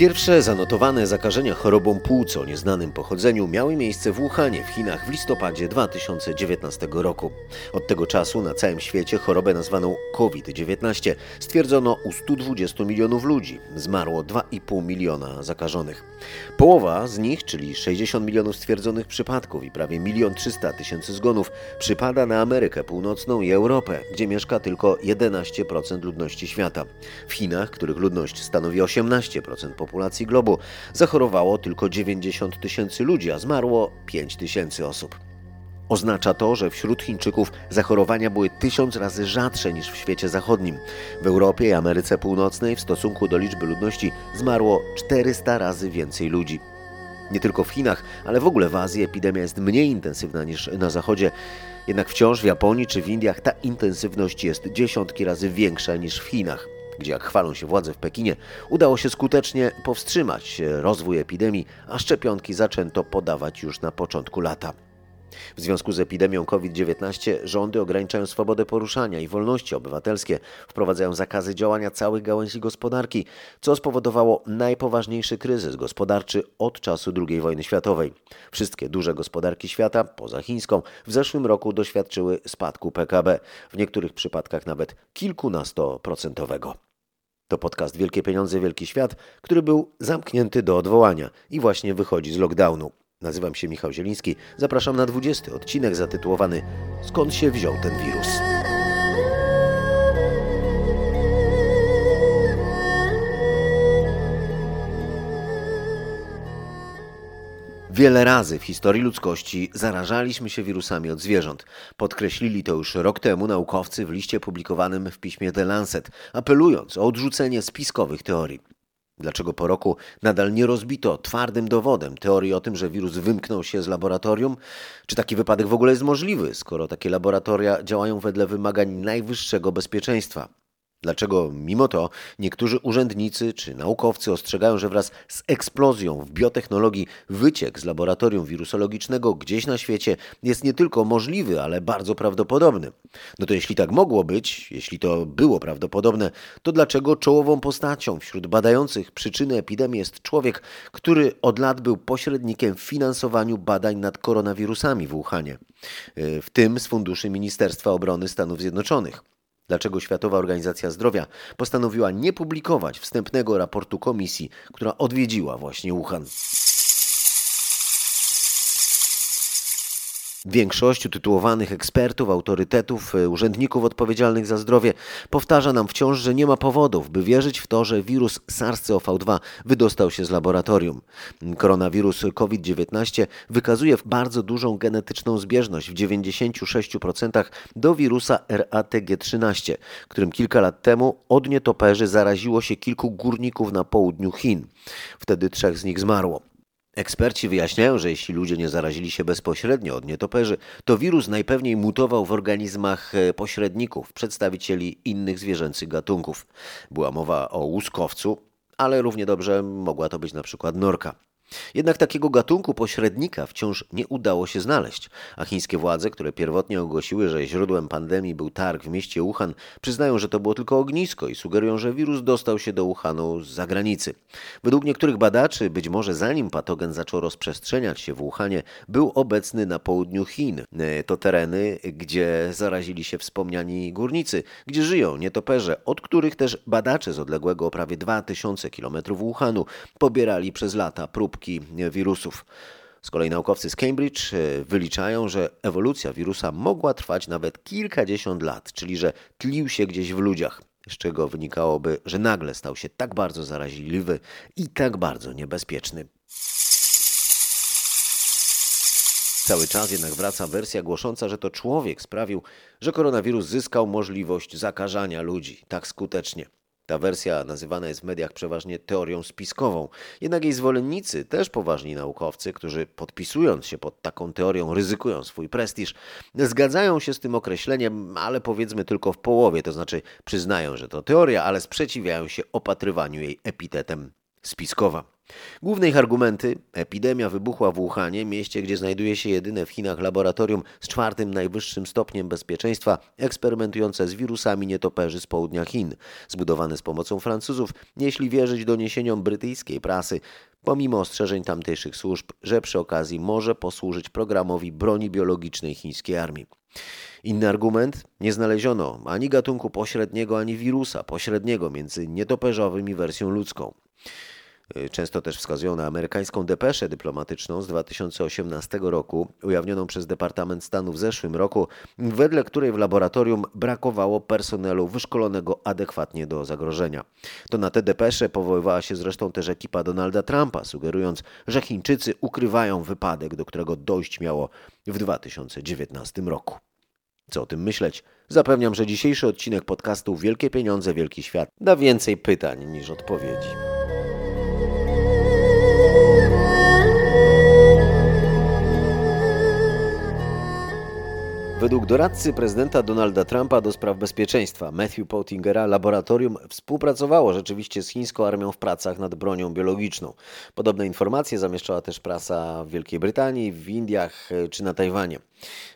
Pierwsze zanotowane zakażenia chorobą płuc o nieznanym pochodzeniu miały miejsce w Wuhanie w Chinach w listopadzie 2019 roku. Od tego czasu na całym świecie chorobę nazwaną COVID-19 stwierdzono u 120 milionów ludzi. Zmarło 2,5 miliona zakażonych. Połowa z nich, czyli 60 milionów stwierdzonych przypadków i prawie 1 300 tysięcy zgonów, przypada na Amerykę Północną i Europę, gdzie mieszka tylko 11% ludności świata. W Chinach, których ludność stanowi 18% populacji, populacji globu. Zachorowało tylko 90 tysięcy ludzi, a zmarło 5 tysięcy osób. Oznacza to, że wśród Chińczyków zachorowania były tysiąc razy rzadsze niż w świecie zachodnim. W Europie i Ameryce Północnej w stosunku do liczby ludności zmarło 400 razy więcej ludzi. Nie tylko w Chinach, ale w ogóle w Azji epidemia jest mniej intensywna niż na Zachodzie. Jednak wciąż w Japonii czy w Indiach ta intensywność jest dziesiątki razy większa niż w Chinach gdzie jak chwalą się władze w Pekinie, udało się skutecznie powstrzymać rozwój epidemii, a szczepionki zaczęto podawać już na początku lata. W związku z epidemią COVID-19 rządy ograniczają swobodę poruszania i wolności obywatelskie, wprowadzają zakazy działania całych gałęzi gospodarki, co spowodowało najpoważniejszy kryzys gospodarczy od czasu II wojny światowej. Wszystkie duże gospodarki świata, poza chińską, w zeszłym roku doświadczyły spadku PKB, w niektórych przypadkach nawet kilkunastoprocentowego. To podcast Wielkie Pieniądze, Wielki Świat, który był zamknięty do odwołania i właśnie wychodzi z lockdownu. Nazywam się Michał Zieliński. Zapraszam na 20 odcinek zatytułowany Skąd się wziął ten wirus? Wiele razy w historii ludzkości zarażaliśmy się wirusami od zwierząt. Podkreślili to już rok temu naukowcy w liście publikowanym w piśmie The Lancet, apelując o odrzucenie spiskowych teorii. Dlaczego po roku nadal nie rozbito twardym dowodem teorii o tym, że wirus wymknął się z laboratorium? Czy taki wypadek w ogóle jest możliwy, skoro takie laboratoria działają wedle wymagań najwyższego bezpieczeństwa? Dlaczego mimo to niektórzy urzędnicy czy naukowcy ostrzegają, że wraz z eksplozją w biotechnologii wyciek z laboratorium wirusologicznego gdzieś na świecie jest nie tylko możliwy, ale bardzo prawdopodobny? No to jeśli tak mogło być, jeśli to było prawdopodobne, to dlaczego czołową postacią wśród badających przyczyny epidemii jest człowiek, który od lat był pośrednikiem w finansowaniu badań nad koronawirusami w Wuhanie, w tym z funduszy Ministerstwa Obrony Stanów Zjednoczonych? Dlaczego Światowa Organizacja Zdrowia postanowiła nie publikować wstępnego raportu komisji, która odwiedziła właśnie Wuhan. Większość utytułowanych ekspertów, autorytetów, e, urzędników odpowiedzialnych za zdrowie powtarza nam wciąż, że nie ma powodów, by wierzyć w to, że wirus SARS-CoV-2 wydostał się z laboratorium. Koronawirus COVID-19 wykazuje bardzo dużą genetyczną zbieżność w 96% do wirusa RATG13, którym kilka lat temu od nietoperzy zaraziło się kilku górników na południu Chin. Wtedy trzech z nich zmarło. Eksperci wyjaśniają, że jeśli ludzie nie zarazili się bezpośrednio od nietoperzy, to wirus najpewniej mutował w organizmach e, pośredników, przedstawicieli innych zwierzęcych gatunków. Była mowa o łuskowcu, ale równie dobrze mogła to być na przykład norka. Jednak takiego gatunku pośrednika wciąż nie udało się znaleźć, a chińskie władze, które pierwotnie ogłosiły, że źródłem pandemii był targ w mieście Wuhan, przyznają, że to było tylko ognisko i sugerują, że wirus dostał się do Wuhanu z zagranicy. Według niektórych badaczy, być może zanim patogen zaczął rozprzestrzeniać się w Wuhanie, był obecny na południu Chin. E, to tereny, gdzie zarazili się wspomniani górnicy, gdzie żyją nietoperze, od których też badacze z odległego o prawie 2000 km Wuhanu pobierali przez lata próbki wirusów. Z kolei naukowcy z Cambridge e, wyliczają, że ewolucja wirusa mogła trwać nawet kilkadziesiąt lat, czyli że tlił się gdzieś w ludziach, z czego wynikałoby, że nagle stał się tak bardzo zaraźliwy i tak bardzo niebezpieczny. Cały czas jednak wraca wersja głosząca, że to człowiek sprawił, że koronawirus zyskał możliwość zakażania ludzi tak skutecznie. Ta wersja nazywana jest w mediach przeważnie teorią spiskową. Jednak jej zwolennicy, też poważni naukowcy, którzy podpisując się pod taką teorią ryzykują swój prestiż, zgadzają się z tym określeniem, ale powiedzmy tylko w połowie, to znaczy przyznają, że to teoria, ale sprzeciwiają się opatrywaniu jej epitetem spiskowa. Główne ich argumenty: epidemia wybuchła w Wuhanie, mieście, gdzie znajduje się jedyne w Chinach laboratorium z czwartym najwyższym stopniem bezpieczeństwa, eksperymentujące z wirusami nietoperzy z południa Chin, zbudowane z pomocą Francuzów, jeśli wierzyć doniesieniom brytyjskiej prasy, pomimo ostrzeżeń tamtejszych służb, że przy okazji może posłużyć programowi broni biologicznej chińskiej armii. Inny argument: nie znaleziono ani gatunku pośredniego, ani wirusa pośredniego między nietoperzowym i wersją ludzką. Y, często też wskazują na amerykańską depeszę dyplomatyczną z 2018 roku, ujawnioną przez Departament Stanu w zeszłym roku, wedle której w laboratorium brakowało personelu wyszkolonego adekwatnie do zagrożenia. To na tę depeszę powoływała się zresztą też ekipa Donalda Trumpa, sugerując, że Chińczycy ukrywają wypadek, do którego dojść miało w 2019 roku. Co o tym myśleć? Zapewniam, że dzisiejszy odcinek podcastu Wielkie Pieniądze, Wielki Świat da więcej pytań niż odpowiedzi. Według doradcy prezydenta Donalda Trumpa do spraw bezpieczeństwa Matthew Pottingera laboratorium współpracowało rzeczywiście z chińską armią w pracach nad bronią biologiczną. Podobne informacje zamieszczała też prasa w Wielkiej Brytanii, w Indiach e, czy na Tajwanie.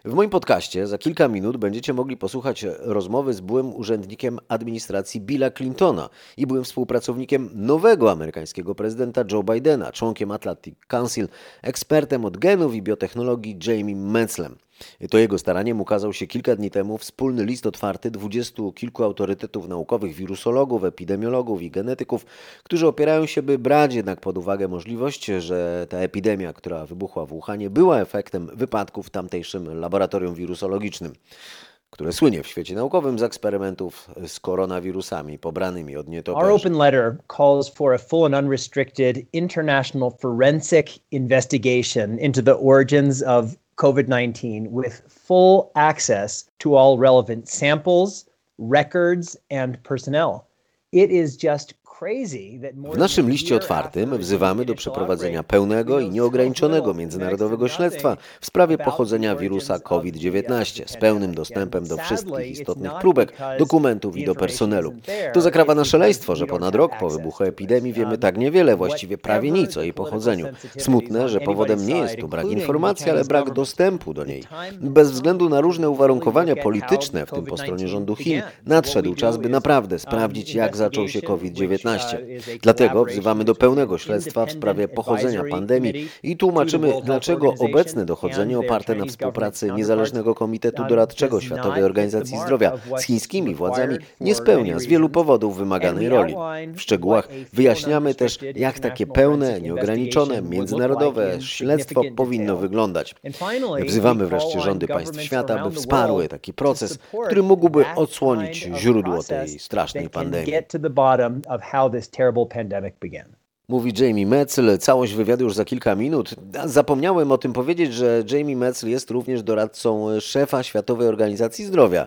W moim podcaście za kilka minut będziecie mogli posłuchać rozmowy z byłym urzędnikiem administracji Billa Clintona i byłym współpracownikiem nowego amerykańskiego prezydenta Joe Bidena, członkiem Atlantic Council, ekspertem od genów i biotechnologii Jamie Metzlem. To jego staraniem ukazał się kilka dni temu wspólny list otwarty dwudziestu kilku autorytetów naukowych, wirusologów, epidemiologów i genetyków, którzy opierają się, by brać jednak pod uwagę możliwość, że ta epidemia, która wybuchła w Wuhanie, była efektem wypadków w tamtejszym laboratorium wirusologicznym które słynie w świecie naukowym z eksperymentów z koronawirusami pobranymi od nietoperzy. Our open letter calls for a full and unrestricted international forensic investigation into the origins of COVID 19 with full access to all relevant samples, records, and personnel. It is just W naszym liście otwartym wzywamy do przeprowadzenia pełnego i nieograniczonego międzynarodowego śledztwa w sprawie pochodzenia wirusa COVID-19 z pełnym dostępem do wszystkich istotnych próbek, dokumentów i do personelu. To zakrawa na szaleństwo, że ponad rok po wybuchu epidemii wiemy tak niewiele, właściwie prawie nic o jej pochodzeniu. Smutne, że powodem nie jest tu brak informacji, ale brak dostępu do niej. Bez względu na różne uwarunkowania polityczne, w tym po stronie rządu Chin, nadszedł czas, by naprawdę sprawdzić, jak zaczął się COVID-19 Dlatego wzywamy do pełnego śledztwa w sprawie pochodzenia pandemii i tłumaczymy, dlaczego obecne dochodzenie oparte na współpracy Niezależnego Komitetu Doradczego Światowej Organizacji Zdrowia. z chińskimi władzami nie spełnia z wielu powodów wymaganej roli. W szczegółach wyjaśniamy też, jak takie pełne, nieograniczone, międzynarodowe śledztwo powinno wyglądać. Wzywamy wreszcie rządy państw świata, by wsparły taki proces, który mógłby odsłonić źródło tej strasznej pandemii how this terrible pandemic began. Mówi Jamie Metzl. Całość wywiadu już za kilka minut. Zapomniałem o tym powiedzieć, że Jamie Metzl jest również doradcą szefa Światowej Organizacji Zdrowia.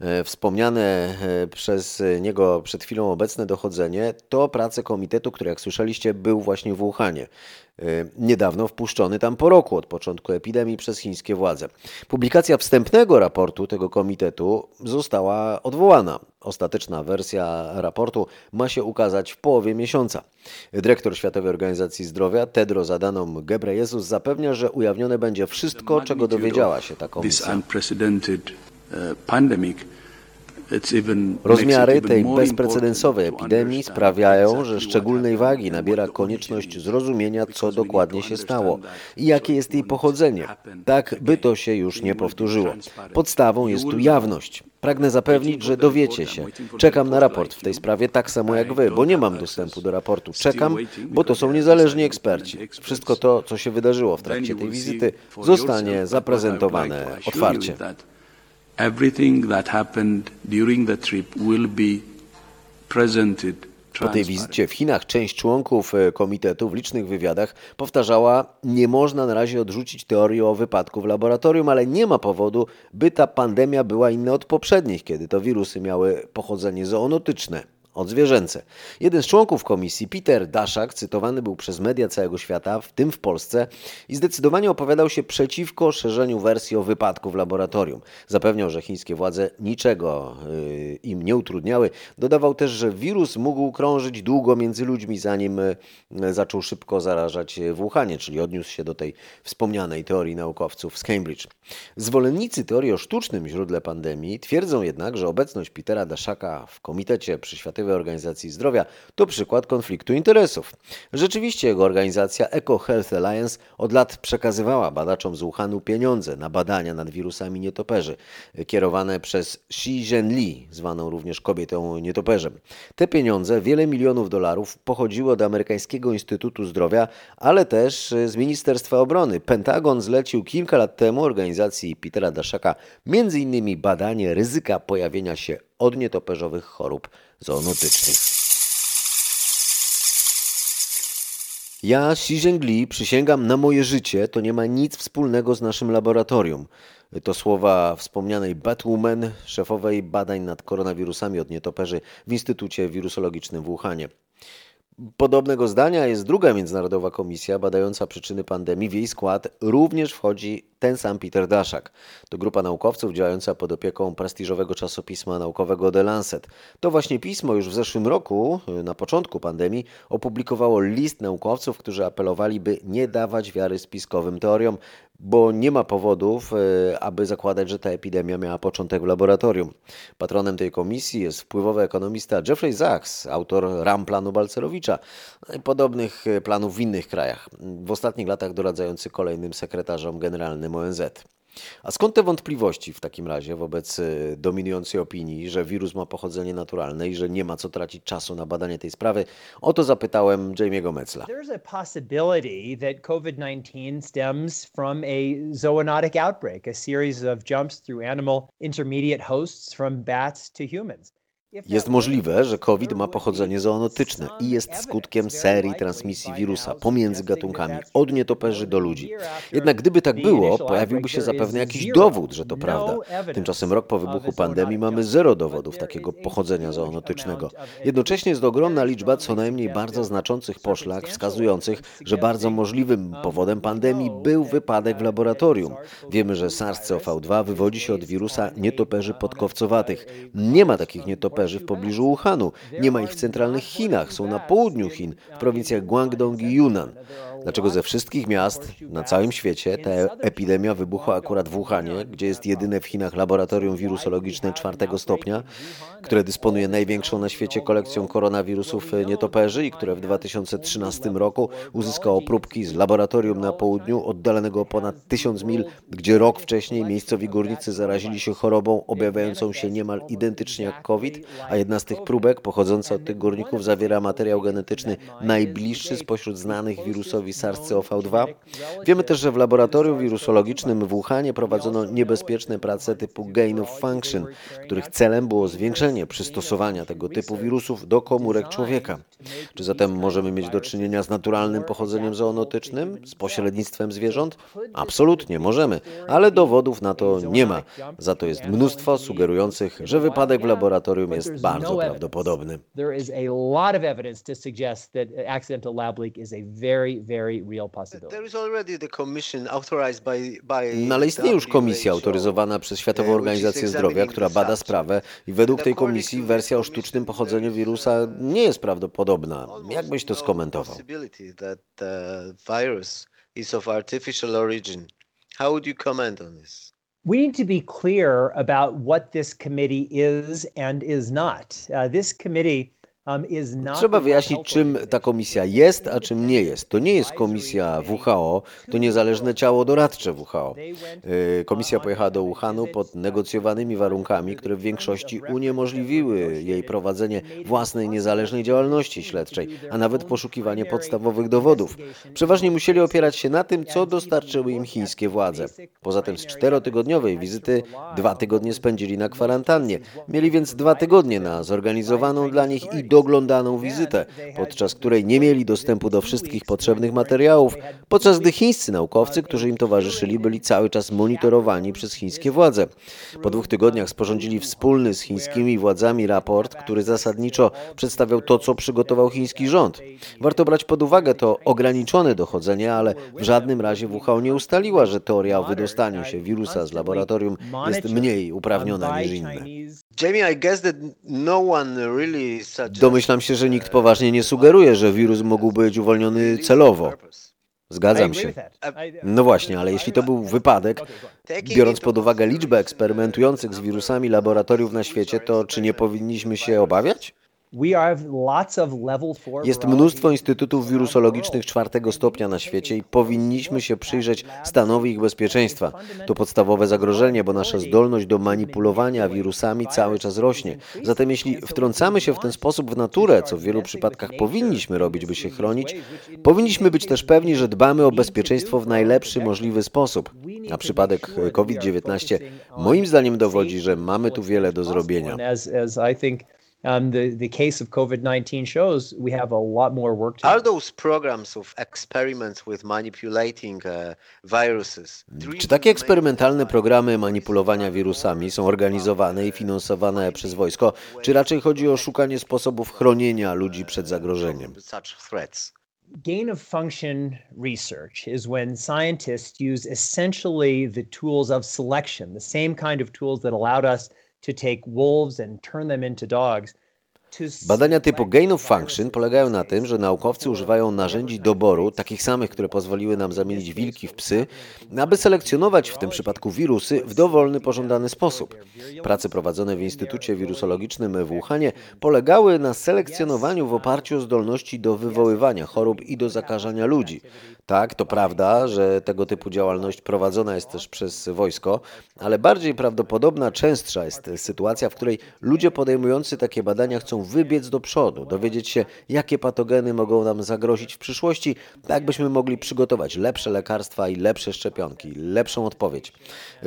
E, wspomniane e, przez niego przed chwilą obecne dochodzenie to prace komitetu, który jak słyszeliście był właśnie w Wuhanie. E, niedawno wpuszczony tam po roku od początku epidemii przez chińskie władze. Publikacja wstępnego raportu tego komitetu została odwołana. Ostateczna wersja raportu ma się ukazać w połowie miesiąca. Dyrektor Światowej Organizacji Zdrowia Tedros Adhanom Ghebreyesus zapewnia, że ujawnione będzie wszystko, czego dowiedziała się ta komisja. Rozmiary tej bezprecedensowej epidemii sprawiają, że szczególnej wagi nabiera konieczność zrozumienia, co dokładnie się stało i jakie jest jej pochodzenie, tak by to się już nie powtórzyło. Podstawą jest tu jawność. Pragnę zapewnić, że dowiecie się. Czekam na raport w tej sprawie tak samo jak wy, bo nie mam dostępu do raportu. Czekam, bo to są niezależni eksperci. Wszystko to, co się wydarzyło w trakcie tej wizyty, zostanie zaprezentowane otwarcie. Po tej wizycie w Chinach część członków e, komitetu w licznych wywiadach powtarzała, nie można na razie odrzucić teorii o wypadku w laboratorium, ale nie ma powodu, by ta pandemia była inna od poprzednich, kiedy to wirusy miały pochodzenie zoonotyczne. Odzwierzęce. Jeden z członków komisji, Peter Daszak, cytowany był przez media całego świata, w tym w Polsce, i zdecydowanie opowiadał się przeciwko szerzeniu wersji o wypadku w laboratorium. Zapewniał, że chińskie władze niczego yy, im nie utrudniały. Dodawał też, że wirus mógł krążyć długo między ludźmi, zanim yy, zaczął szybko zarażać w Wuhanie, czyli odniósł się do tej wspomnianej teorii naukowców z Cambridge. Zwolennicy teorii o sztucznym źródle pandemii twierdzą jednak, że obecność Petera Daszaka w komitecie przy Organizacji Zdrowia to przykład konfliktu interesów. Rzeczywiście jego organizacja Eco Health Alliance od lat przekazywała badaczom z Wuhanu pieniądze na badania nad wirusami nietoperzy, kierowane przez Xi Zhenli, zwaną również kobietą nietoperzem. Te pieniądze, wiele milionów dolarów, pochodziły od amerykańskiego Instytutu Zdrowia, ale też z Ministerstwa Obrony. Pentagon zlecił kilka lat temu organizacji Petera Daszaka innymi badanie ryzyka pojawienia się odnietoperzowych chorób zoonotycznych. Ja, Xi Zhengli, przysięgam na moje życie, to nie ma nic wspólnego z naszym laboratorium. To słowa wspomnianej Batwoman, szefowej badań nad koronawirusami od nietoperzy w Instytucie Wirusologicznym w Wuhanie. Podobnego zdania jest druga międzynarodowa komisja badająca przyczyny pandemii. W jej skład również wchodzi ten sam Peter Daszak. To grupa naukowców działająca pod opieką prestiżowego czasopisma naukowego The Lancet. To właśnie pismo już w zeszłym roku, na początku pandemii, opublikowało list naukowców, którzy apelowali, by nie dawać wiary spiskowym teoriom, bo nie ma powodów, e, aby zakładać, że ta epidemia miała początek w laboratorium. Patronem tej komisji jest wpływowy ekonomista Jeffrey Sachs, autor ram planu Balcerowicza i podobnych e, planów w innych krajach, w ostatnich latach doradzający kolejnym sekretarzom generalnym ONZ. A skąd te wątpliwości w takim razie wobec e, dominującej opinii, że wirus ma pochodzenie naturalne i że nie ma co tracić czasu na badanie tej sprawy? O to zapytałem Jamie'ego Metzla. There's a possibility that COVID 19 stems from a zoonotic outbreak, a series of jumps through animal intermediate hosts from bats to humans. Jest możliwe, że COVID ma pochodzenie zoonotyczne i jest skutkiem serii transmisji wirusa pomiędzy gatunkami od nietoperzy do ludzi. Jednak gdyby tak było, pojawiłby się zapewne jakiś dowód, że to prawda. Tymczasem rok po wybuchu pandemii mamy zero dowodów takiego pochodzenia zoonotycznego. Jednocześnie jest ogromna liczba co najmniej bardzo znaczących poszlak wskazujących, że bardzo możliwym powodem pandemii był wypadek w laboratorium. Wiemy, że SARS-CoV-2 wywodzi się od wirusa nietoperzy podkowcowatych. Nie ma takich nietoperzy w pobliżu Wuhanu. Nie ma ich w centralnych Chinach, są na południu Chin, w prowincjach Guangdong i Yunnan. Dlaczego ze wszystkich miast na całym świecie ta epidemia wybuchła akurat w Wuhanie, gdzie jest jedyne w Chinach laboratorium wirusologiczne czwartego stopnia, które dysponuje największą na świecie kolekcją koronawirusów nietoperzy i które w 2013 roku uzyskało próbki z laboratorium na południu oddalonego o ponad tysiąc mil, gdzie rok wcześniej miejscowi górnicy zarazili się chorobą objawiającą się niemal identycznie jak COVID, a jedna z tych próbek pochodząca od tych górników zawiera materiał genetyczny najbliższy spośród znanych wirusowi SARS-CoV-2. Wiemy też, że w laboratorium wirusologicznym w Wuhanie prowadzono niebezpieczne prace typu gain of function, których celem było zwiększenie przystosowania tego typu wirusów do komórek człowieka. Czy zatem możemy mieć do czynienia z naturalnym pochodzeniem zoonotycznym, z pośrednictwem zwierząt? Absolutnie możemy, ale dowodów na to nie ma. Za to jest mnóstwo sugerujących, że wypadek w laboratorium jest bardzo prawdopodobny. There is a lot of evidence to suggest that accidental lab leak is a very, very real possibility. There is already the commission authorized by, by No ale istnieje już komisja autoryzowana przez Światową Organizację Zdrowia, która bada sprawę i według tej komisji wersja o sztucznym pochodzeniu wirusa nie jest prawdopodobna. Jak byś to no skomentował? possibility that the virus is of artificial origin. How would you comment on this? We need to be clear about what this committee is and is not. Uh, this committee. Trzeba the World wyjaśnić, czym ta komisja jest, a czym nie jest. To nie jest komisja WHO, to niezależne ciało doradcze WHO. Yy, Komisja pojechała do Wuhanu pod negocjowanymi warunkami, które w większości uniemożliwiły jej prowadzenie własnej niezależnej działalności śledczej, a nawet poszukiwanie podstawowych dowodów. Przeważnie musieli opierać się na tym, co dostarczyły im chińskie władze. Poza tym z czterotygodniowej wizyty dwa tygodnie spędzili na kwarantannie. Mieli więc dwa tygodnie na zorganizowaną dla nich i doglądaną wizytę, podczas której nie mieli dostępu do wszystkich potrzebnych materiałów, podczas gdy chińscy naukowcy, którzy im towarzyszyli, byli cały czas monitorowani przez chińskie władze. Po dwóch tygodniach sporządzili wspólny z chińskimi władzami raport, który zasadniczo przedstawiał to, co przygotował chiński rząd. Warto brać pod uwagę to ograniczone dochodzenie, ale w żadnym razie WHO nie ustaliła, że teoria o wydostaniu się wirusa z laboratorium jest mniej uprawniona niż inne. Jamie, I guess that no one really suggests Domyślam się, że nikt poważnie nie sugeruje, że wirus mógł być uwolniony celowo. Zgadzam się. No właśnie, ale jeśli to był wypadek, biorąc pod uwagę liczbę eksperymentujących z wirusami laboratoriów na świecie, to czy nie powinniśmy się obawiać? Jest mnóstwo instytutów wirusologicznych czwartego stopnia na świecie i powinniśmy się przyjrzeć stanowi ich bezpieczeństwa. To podstawowe zagrożenie, bo nasza zdolność do manipulowania wirusami cały czas rośnie. Zatem jeśli wtrącamy się w ten sposób w naturę, co w wielu przypadkach powinniśmy robić, by się chronić, powinniśmy być też pewni, że dbamy o bezpieczeństwo w najlepszy możliwy sposób. A przypadek COVID-19 moim zdaniem dowodzi, że mamy tu wiele do zrobienia. Um, the, the case of COVID 19 shows, we have a lot more work to Are do. those programs of experiments with manipulating uh, viruses? Czy takie eksperymentalne programy manipulowania wirusami są organizowane i finansowane przez wojsko, czy raczej chodzi o szukanie sposobów chronienia ludzi przed zagrożeniem? Such threats. Gain of function research is when scientists use essentially the tools of selection, the same kind of tools that allowed us to take wolves and turn them into dogs. Badania typu gain of function polegają na tym, że naukowcy używają narzędzi doboru, takich samych, które pozwoliły nam zamienić wilki w psy, aby selekcjonować w tym przypadku wirusy w dowolny, pożądany sposób. Prace prowadzone w Instytucie Wirusologicznym w Wuhanie polegały na selekcjonowaniu w oparciu o zdolności do wywoływania chorób i do zakażania ludzi. Tak, to prawda, że tego typu działalność prowadzona jest też przez wojsko, ale bardziej prawdopodobna, częstsza jest sytuacja, w której ludzie podejmujący takie badania chcą wybiec do przodu, dowiedzieć się, jakie patogeny mogą nam zagrozić w przyszłości, tak byśmy mogli przygotować lepsze lekarstwa i lepsze szczepionki, lepszą odpowiedź.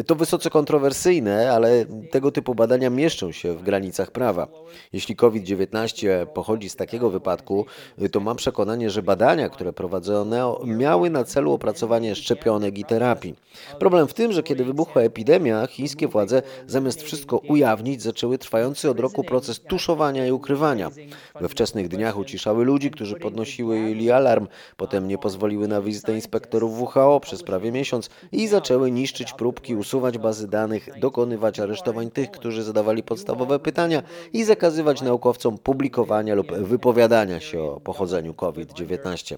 To wysoce kontrowersyjne, ale tego typu badania mieszczą się w granicach prawa. Jeśli COVID-19 pochodzi z takiego wypadku, to mam przekonanie, że badania, które prowadzone miały na celu opracowanie szczepionek i terapii. Problem w tym, że kiedy wybuchła epidemia, chińskie władze zamiast wszystko ujawnić, zaczęły trwający od roku proces tuszowania i ukrywania. We wczesnych dniach uciszały ludzi, którzy podnosili alarm, potem nie pozwoliły na wizytę inspektorów WHO przez prawie miesiąc i zaczęły niszczyć próbki, usuwać bazy danych, dokonywać aresztowań tych, którzy zadawali podstawowe pytania i zakazywać naukowcom publikowania lub wypowiadania się o pochodzeniu COVID-19.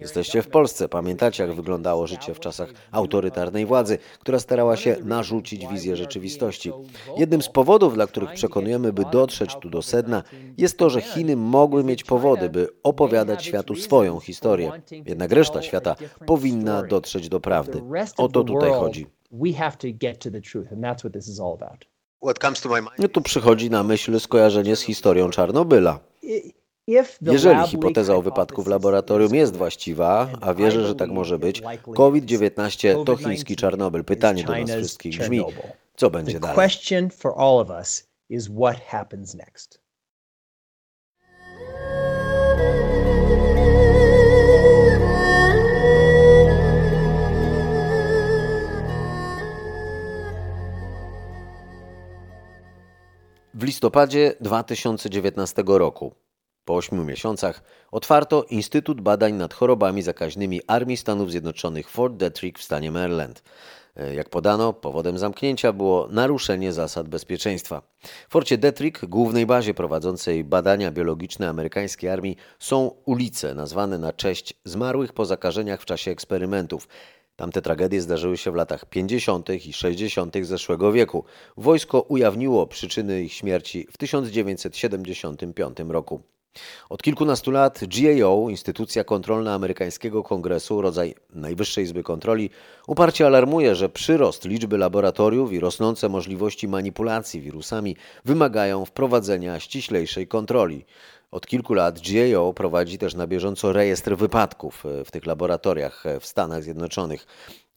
Jesteście w Polsce, pamiętacie jak wyglądało życie w czasach autorytarnej władzy, która starała się narzucić wizję rzeczywistości. Jednym z powodów, dla których przekonujemy, by dotrzeć tu do sedna, jest to, że Chiny mogły mieć powody, by opowiadać światu swoją historię. Jednak reszta świata powinna dotrzeć do prawdy. O to tutaj chodzi. No tu przychodzi na myśl skojarzenie z historią Czarnobyla. Jeżeli hipoteza o wypadku w laboratorium jest właściwa, a wierzę, że tak może być, likely COVID-19 to COVID-19 chiński Czarnobyl. Pytanie do nas wszystkich brzmi, co będzie dalej? W listopadzie 2019 roku, po ośmiu miesiącach, otwarto Instytut Badań nad Chorobami Zakaźnymi Armii Stanów Zjednoczonych Fort Detrick w stanie Maryland. E, Jak podano, powodem zamknięcia było naruszenie zasad bezpieczeństwa. W Forcie Detrick, głównej bazie prowadzącej badania biologiczne amerykańskiej armii, są ulice nazwane na cześć zmarłych po zakażeniach w czasie eksperymentów. Tamte tragedie zdarzyły się w latach 50. i 60. zeszłego wieku. Wojsko ujawniło przyczyny ich śmierci w 1975 roku. Od kilkunastu lat GAO, instytucja kontrolna amerykańskiego kongresu, rodzaj Najwyższej Izby Kontroli, uparcie alarmuje, że przyrost liczby laboratoriów i rosnące możliwości manipulacji wirusami wymagają wprowadzenia ściślejszej kontroli. Od kilku lat GAO prowadzi też na bieżąco rejestr wypadków e, w tych laboratoriach e, w Stanach Zjednoczonych.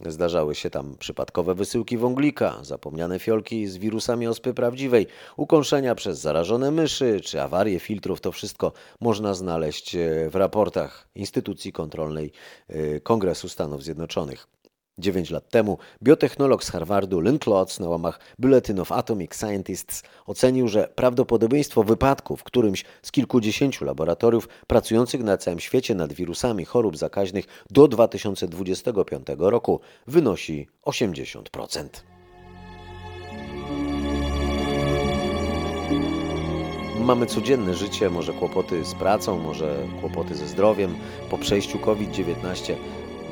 Zdarzały się tam przypadkowe wysyłki wąglika, zapomniane fiolki z wirusami ospy prawdziwej, ukąszenia przez zarażone myszy czy awarie filtrów. To wszystko można znaleźć e, w raportach instytucji kontrolnej Kongresu Stanów Zjednoczonych. Dziewięć lat temu biotechnolog z Harvardu Lynn Klotz na łamach Bulletin of Atomic Scientists ocenił, że prawdopodobieństwo wypadku w którymś z kilkudziesięciu laboratoriów pracujących na całym świecie nad wirusami chorób zakaźnych do 2025 roku wynosi 80%. Mamy codzienne życie, może kłopoty z pracą, może kłopoty ze zdrowiem. Po przejściu COVID-19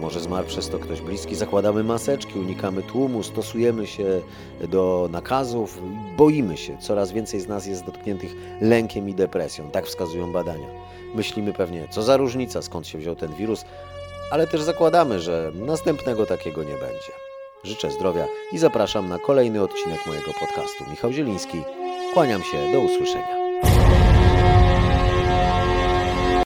może zmarł przez to ktoś bliski. Zakładamy maseczki, unikamy tłumu, stosujemy się do nakazów, boimy się. Coraz więcej z nas jest dotkniętych lękiem i depresją. Tak wskazują badania. Myślimy pewnie, co za różnica, skąd się wziął ten wirus, ale też zakładamy, że następnego takiego nie będzie. Życzę zdrowia i zapraszam na kolejny odcinek mojego podcastu. Michał Zieliński, kłaniam się, do usłyszenia.